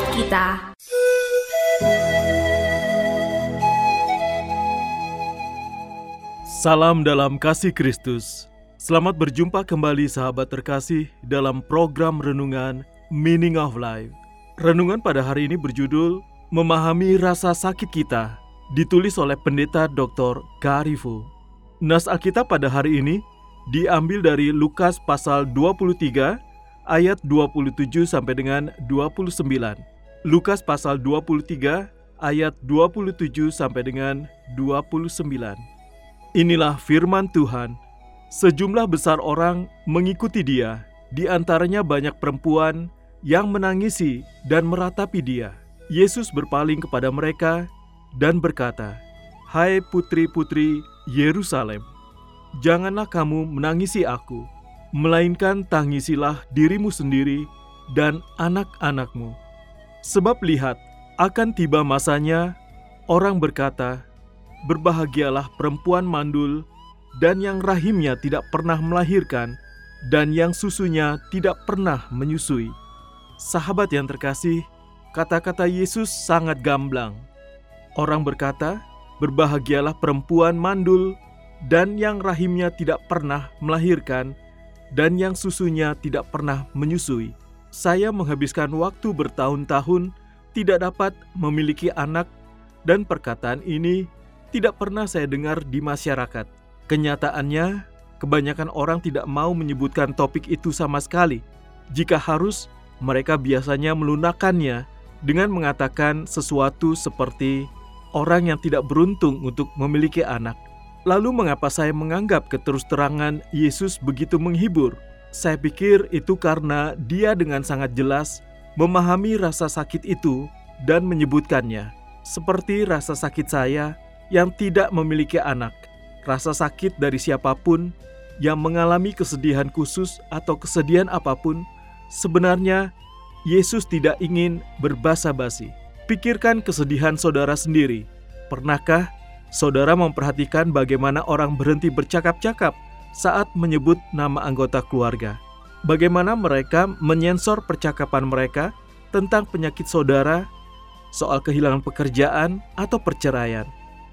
Buat kita Salam dalam kasih Kristus. Selamat berjumpa kembali sahabat terkasih dalam program renungan Meaning of Life. Renungan pada hari ini berjudul Memahami Rasa Sakit Kita, ditulis oleh Pendeta Dr. Karifu. Nas Alkitab pada hari ini diambil dari Lukas pasal 23 ayat 27 sampai dengan 29. Lukas pasal 23 ayat 27 sampai dengan 29. Inilah firman Tuhan. Sejumlah besar orang mengikuti dia, di antaranya banyak perempuan yang menangisi dan meratapi dia. Yesus berpaling kepada mereka dan berkata, "Hai putri-putri Yerusalem, janganlah kamu menangisi aku, melainkan tangisilah dirimu sendiri dan anak-anakmu. Sebab lihat, akan tiba masanya orang berkata, Berbahagialah perempuan mandul dan yang rahimnya tidak pernah melahirkan dan yang susunya tidak pernah menyusui. Sahabat yang terkasih, kata-kata Yesus sangat gamblang. Orang berkata, "Berbahagialah perempuan mandul dan yang rahimnya tidak pernah melahirkan dan yang susunya tidak pernah menyusui." Saya menghabiskan waktu bertahun-tahun tidak dapat memiliki anak dan perkataan ini tidak pernah saya dengar di masyarakat. Kenyataannya, kebanyakan orang tidak mau menyebutkan topik itu sama sekali. Jika harus, mereka biasanya melunakkannya dengan mengatakan sesuatu seperti orang yang tidak beruntung untuk memiliki anak. Lalu mengapa saya menganggap keterus-terangan Yesus begitu menghibur? Saya pikir itu karena dia dengan sangat jelas memahami rasa sakit itu dan menyebutkannya. Seperti rasa sakit saya yang tidak memiliki anak, rasa sakit dari siapa pun yang mengalami kesedihan khusus atau kesedihan apa pun, sebenarnya Yesus tidak ingin berbasa-basi. Pikirkan kesedihan saudara sendiri. Pernahkah saudara memperhatikan bagaimana orang berhenti bercakap-cakap saat menyebut nama anggota keluarga? Bagaimana mereka menyensor percakapan mereka tentang penyakit saudara, soal kehilangan pekerjaan, atau perceraian?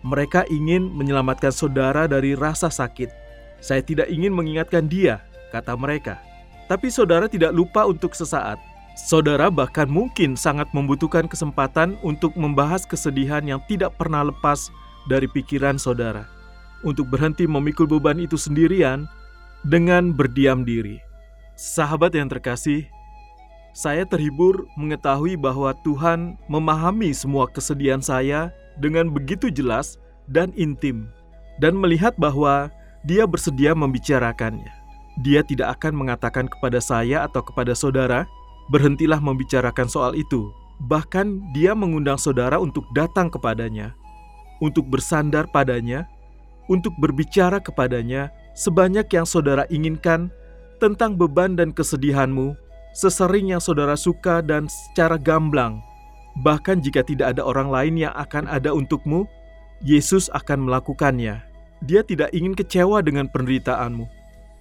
Mereka ingin menyelamatkan saudara dari rasa sakit. Saya tidak ingin mengingatkan dia, kata mereka. Tapi saudara tidak lupa untuk sesaat. Saudara bahkan mungkin sangat membutuhkan kesempatan untuk membahas kesedihan yang tidak pernah lepas dari pikiran saudara. Untuk berhenti memikul beban itu sendirian dengan berdiam diri. Sahabat yang terkasih, saya terhibur mengetahui bahwa Tuhan memahami semua kesedihan saya dengan begitu jelas dan intim, dan melihat bahwa Dia bersedia membicarakannya. Dia tidak akan mengatakan kepada saya atau kepada saudara, "Berhentilah membicarakan soal itu." Bahkan, Dia mengundang saudara untuk datang kepadanya, untuk bersandar padanya, untuk berbicara kepadanya sebanyak yang saudara inginkan tentang beban dan kesedihanmu, sesering yang saudara suka dan secara gamblang Bahkan jika tidak ada orang lain yang akan ada untukmu, Yesus akan melakukannya. Dia tidak ingin kecewa dengan penderitaanmu.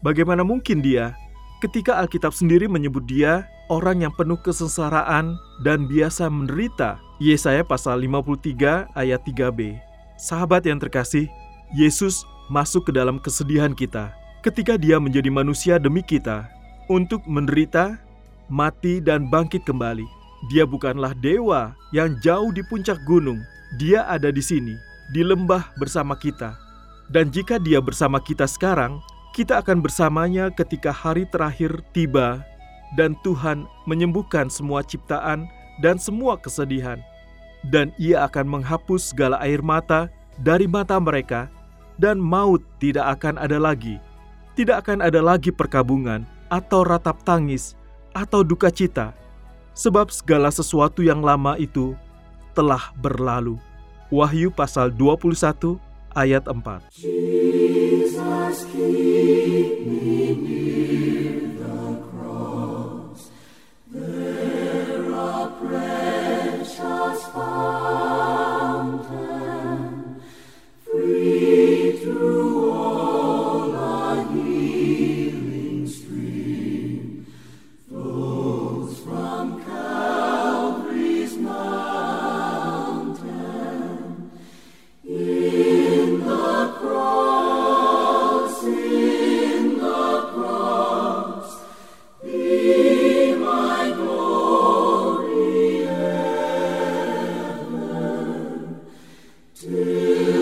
Bagaimana mungkin dia ketika Alkitab sendiri menyebut dia orang yang penuh kesengsaraan dan biasa menderita? Yesaya pasal 53 ayat 3b. Sahabat yang terkasih, Yesus masuk ke dalam kesedihan kita ketika dia menjadi manusia demi kita untuk menderita, mati, dan bangkit kembali. Dia bukanlah dewa yang jauh di puncak gunung. Dia ada di sini, di lembah bersama kita. Dan jika dia bersama kita sekarang, kita akan bersamanya ketika hari terakhir tiba dan Tuhan menyembuhkan semua ciptaan dan semua kesedihan. Dan ia akan menghapus segala air mata dari mata mereka dan maut tidak akan ada lagi. Tidak akan ada lagi perkabungan atau ratap tangis atau duka cita, sebab segala sesuatu yang lama itu telah berlalu. Wahyu pasal 21 ayat 4. Jesus, keep me. To.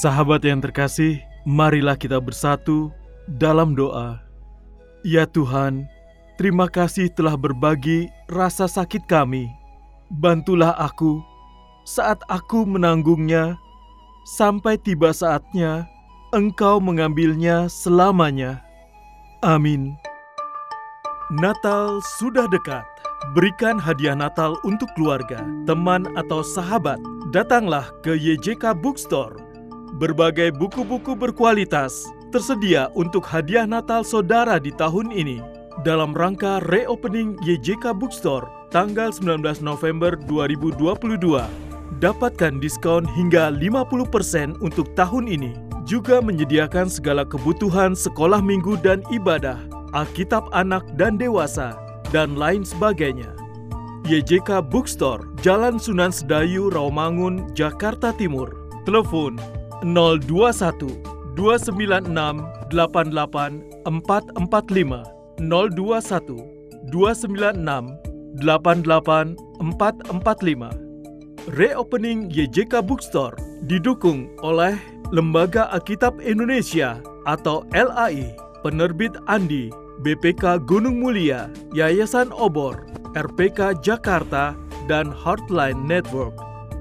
Sahabat yang terkasih, marilah kita bersatu dalam doa. Ya Tuhan, terima kasih telah berbagi rasa sakit kami. Bantulah aku saat aku menanggungnya sampai tiba saatnya Engkau mengambilnya selamanya. Amin. Natal sudah dekat. Berikan hadiah Natal untuk keluarga, teman, atau sahabat. Datanglah ke YJK Bookstore. Berbagai buku-buku berkualitas tersedia untuk hadiah Natal saudara di tahun ini. Dalam rangka reopening YJK Bookstore tanggal 19 November 2022. Dapatkan diskon hingga 50% untuk tahun ini. Juga menyediakan segala kebutuhan sekolah minggu dan ibadah Alkitab anak dan dewasa, dan lain sebagainya. YJK Bookstore, Jalan Sunan Sedayu, Rawamangun, Jakarta Timur. Telepon 021 296 88 445 021 296 88 445 Reopening YJK Bookstore didukung oleh Lembaga Alkitab Indonesia atau LAI, Penerbit Andi, BPK Gunung Mulia, Yayasan Obor, RPK Jakarta, dan Heartline Network.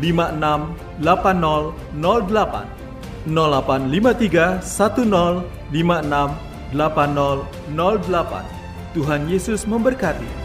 1056 8008 0853 1056 8008 Tuhan Yesus memberkati.